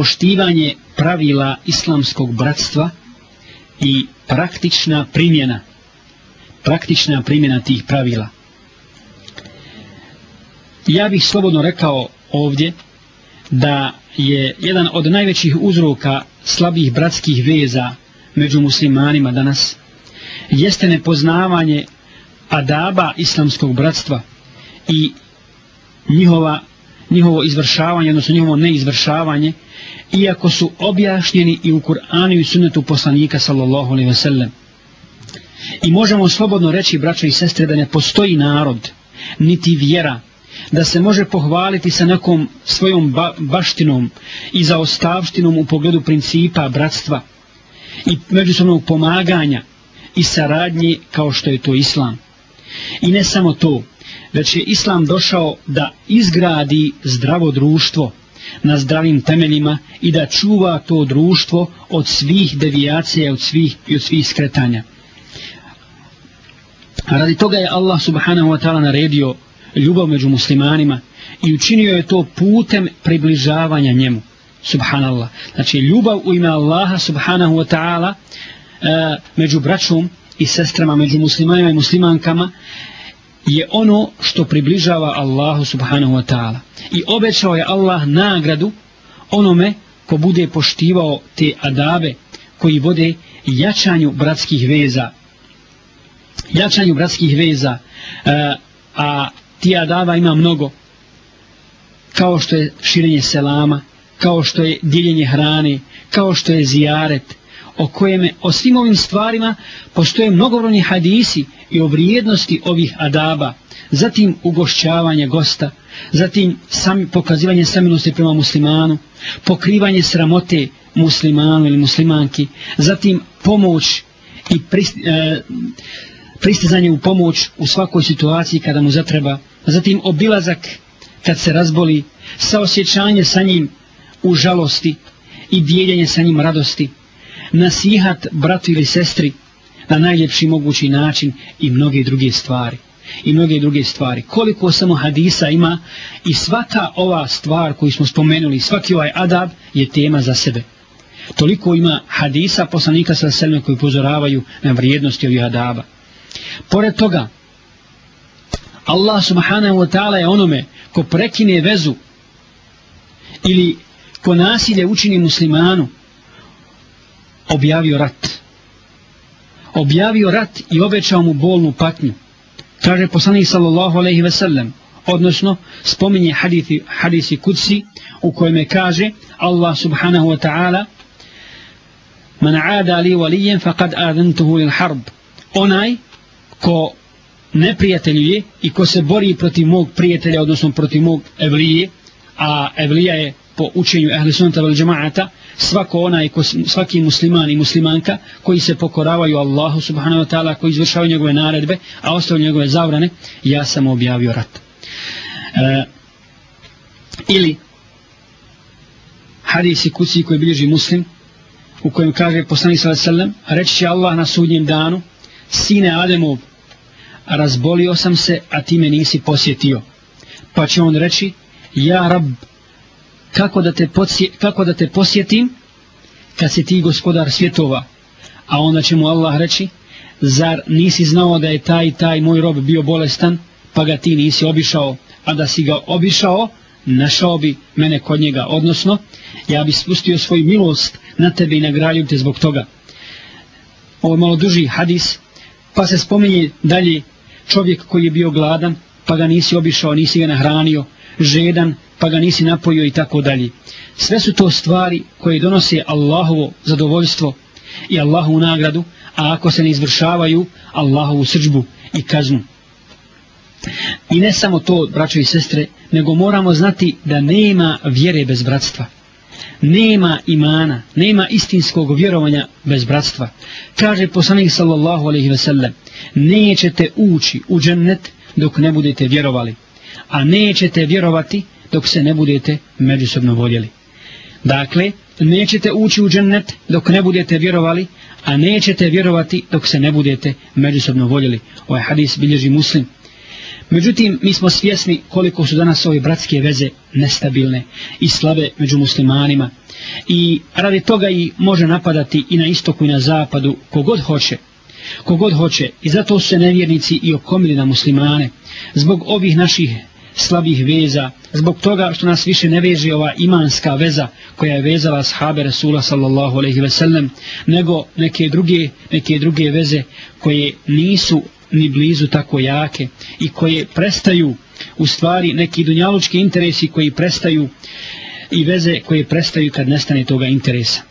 poštivanje pravila islamskog bratstva i praktična primjena praktična primjena tih pravila ja bih slobodno rekao ovdje da je jedan od najvećih uzroka slabih bratskih veza među muslimanima danas jeste nepoznavanje adaba islamskog bratstva i njihova njihovo izvršavanje, odnosno njihovo neizvršavanje, iako su objašnjeni i u Kur'anu i sunnetu poslanika sallallahu alaihi ve sellem. I možemo slobodno reći, braćo i sestre, da ne postoji narod, niti vjera, da se može pohvaliti sa nekom svojom ba baštinom i zaostavštinom u pogledu principa bratstva i međusobnog pomaganja i saradnje kao što je to islam. I ne samo to, već je islam došao da izgradi zdravo društvo na zdravim temeljima i da čuva to društvo od svih devijacija od svih, i od svih skretanja. Radi toga je Allah subhanahu wa ta'ala naredio ljubav među muslimanima i učinio je to putem približavanja njemu. Subhanallah. Znači ljubav u ime Allaha subhanahu wa ta'ala e, među braćom i sestrama, među muslimanima i muslimankama je ono što približava Allahu subhanahu wa ta'ala. I obećao je Allah nagradu onome ko bude poštivao te adabe koji vode jačanju bratskih veza. Jačanju bratskih veza. E, a ti adaba ima mnogo. Kao što je širenje selama, kao što je diljenje hrane, kao što je zijaret, o kojem o svim ovim stvarima postoje mnogobrojni hadisi i o vrijednosti ovih adaba, zatim ugošćavanje gosta, zatim sami, pokazivanje samilosti prema muslimanu, pokrivanje sramote muslimanu ili muslimanki, zatim pomoć i prist, e, pristizanje u pomoć u svakoj situaciji kada mu zatreba, zatim obilazak kad se razboli, saosjećanje sa njim u žalosti i dijeljanje sa njim radosti nasihat bratu ili sestri na najljepši mogući način i mnoge druge stvari i mnoge druge stvari. Koliko samo hadisa ima i svaka ova stvar koju smo spomenuli, svaki ovaj adab je tema za sebe. Toliko ima hadisa poslanika sa selme koji upozoravaju na vrijednosti ovih adaba. Pored toga, Allah subhanahu wa ta'ala je onome ko prekine vezu ili ko nasilje učini muslimanu objavio rat. Objavio rat i obećao mu bolnu patnju. Kaže poslanik sallallahu alaihi ve sellem, odnosno spominje hadithi, hadisi kudsi u kojime kaže Allah subhanahu wa ta'ala Man aada li valijen faqad adentuhu il harb. Onaj ko neprijatelju je i ko se bori protiv mog prijatelja, odnosno protiv mog evlije, a evlija je po učenju ehli sunata vel džemaata, svako onaj, svaki musliman i muslimanka koji se pokoravaju Allahu subhanahu wa ta'ala, koji izvršavaju njegove naredbe, a ostao njegove zavrane, ja sam objavio rat. E, ili hadisi kuci koji bliži muslim, u kojem kaže poslani sallam sallam, reći će Allah na sudnjem danu, sine Ademov, razbolio sam se, a ti me nisi posjetio. Pa će on reći, ja rab, kako da, te podsje, kako da te posjetim kad si ti gospodar svjetova. A onda će mu Allah reći, zar nisi znao da je taj taj moj rob bio bolestan, pa ga ti nisi obišao, a da si ga obišao, našao bi mene kod njega. Odnosno, ja bi spustio svoju milost na tebe i nagradio te zbog toga. Ovo je malo duži hadis, pa se spominje dalje čovjek koji je bio gladan, pa ga nisi obišao, nisi ga nahranio, žedan, pa ga nisi napojio i tako dalje. Sve su to stvari koje donose Allahovo zadovoljstvo i Allahovu nagradu, a ako se ne izvršavaju, Allahovu srđbu i kaznu. I ne samo to, braćo i sestre, nego moramo znati da nema vjere bez bratstva. Nema imana, nema istinskog vjerovanja bez bratstva. Kaže poslanik sallallahu alaihi ve sellem, nećete ući u džennet dok ne budete vjerovali. A nećete vjerovati dok se ne budete međusobno voljeli. Dakle, nećete ući u džennet dok ne budete vjerovali, a nećete vjerovati dok se ne budete međusobno voljeli. Ovaj hadis bilježi muslim. Međutim, mi smo svjesni koliko su danas ove bratske veze nestabilne i slabe među muslimanima. I radi toga i može napadati i na istoku i na zapadu kogod hoće. Kogod hoće i zato su se nevjernici i okomili na muslimane. Zbog ovih naših slabih veza, zbog toga što nas više ne veži ova imanska veza koja je vezala sahabe Rasula sallallahu alaihi ve sellem, nego neke druge, neke druge veze koje nisu ni blizu tako jake i koje prestaju u stvari neki dunjalučki interesi koji prestaju i veze koje prestaju kad nestane toga interesa.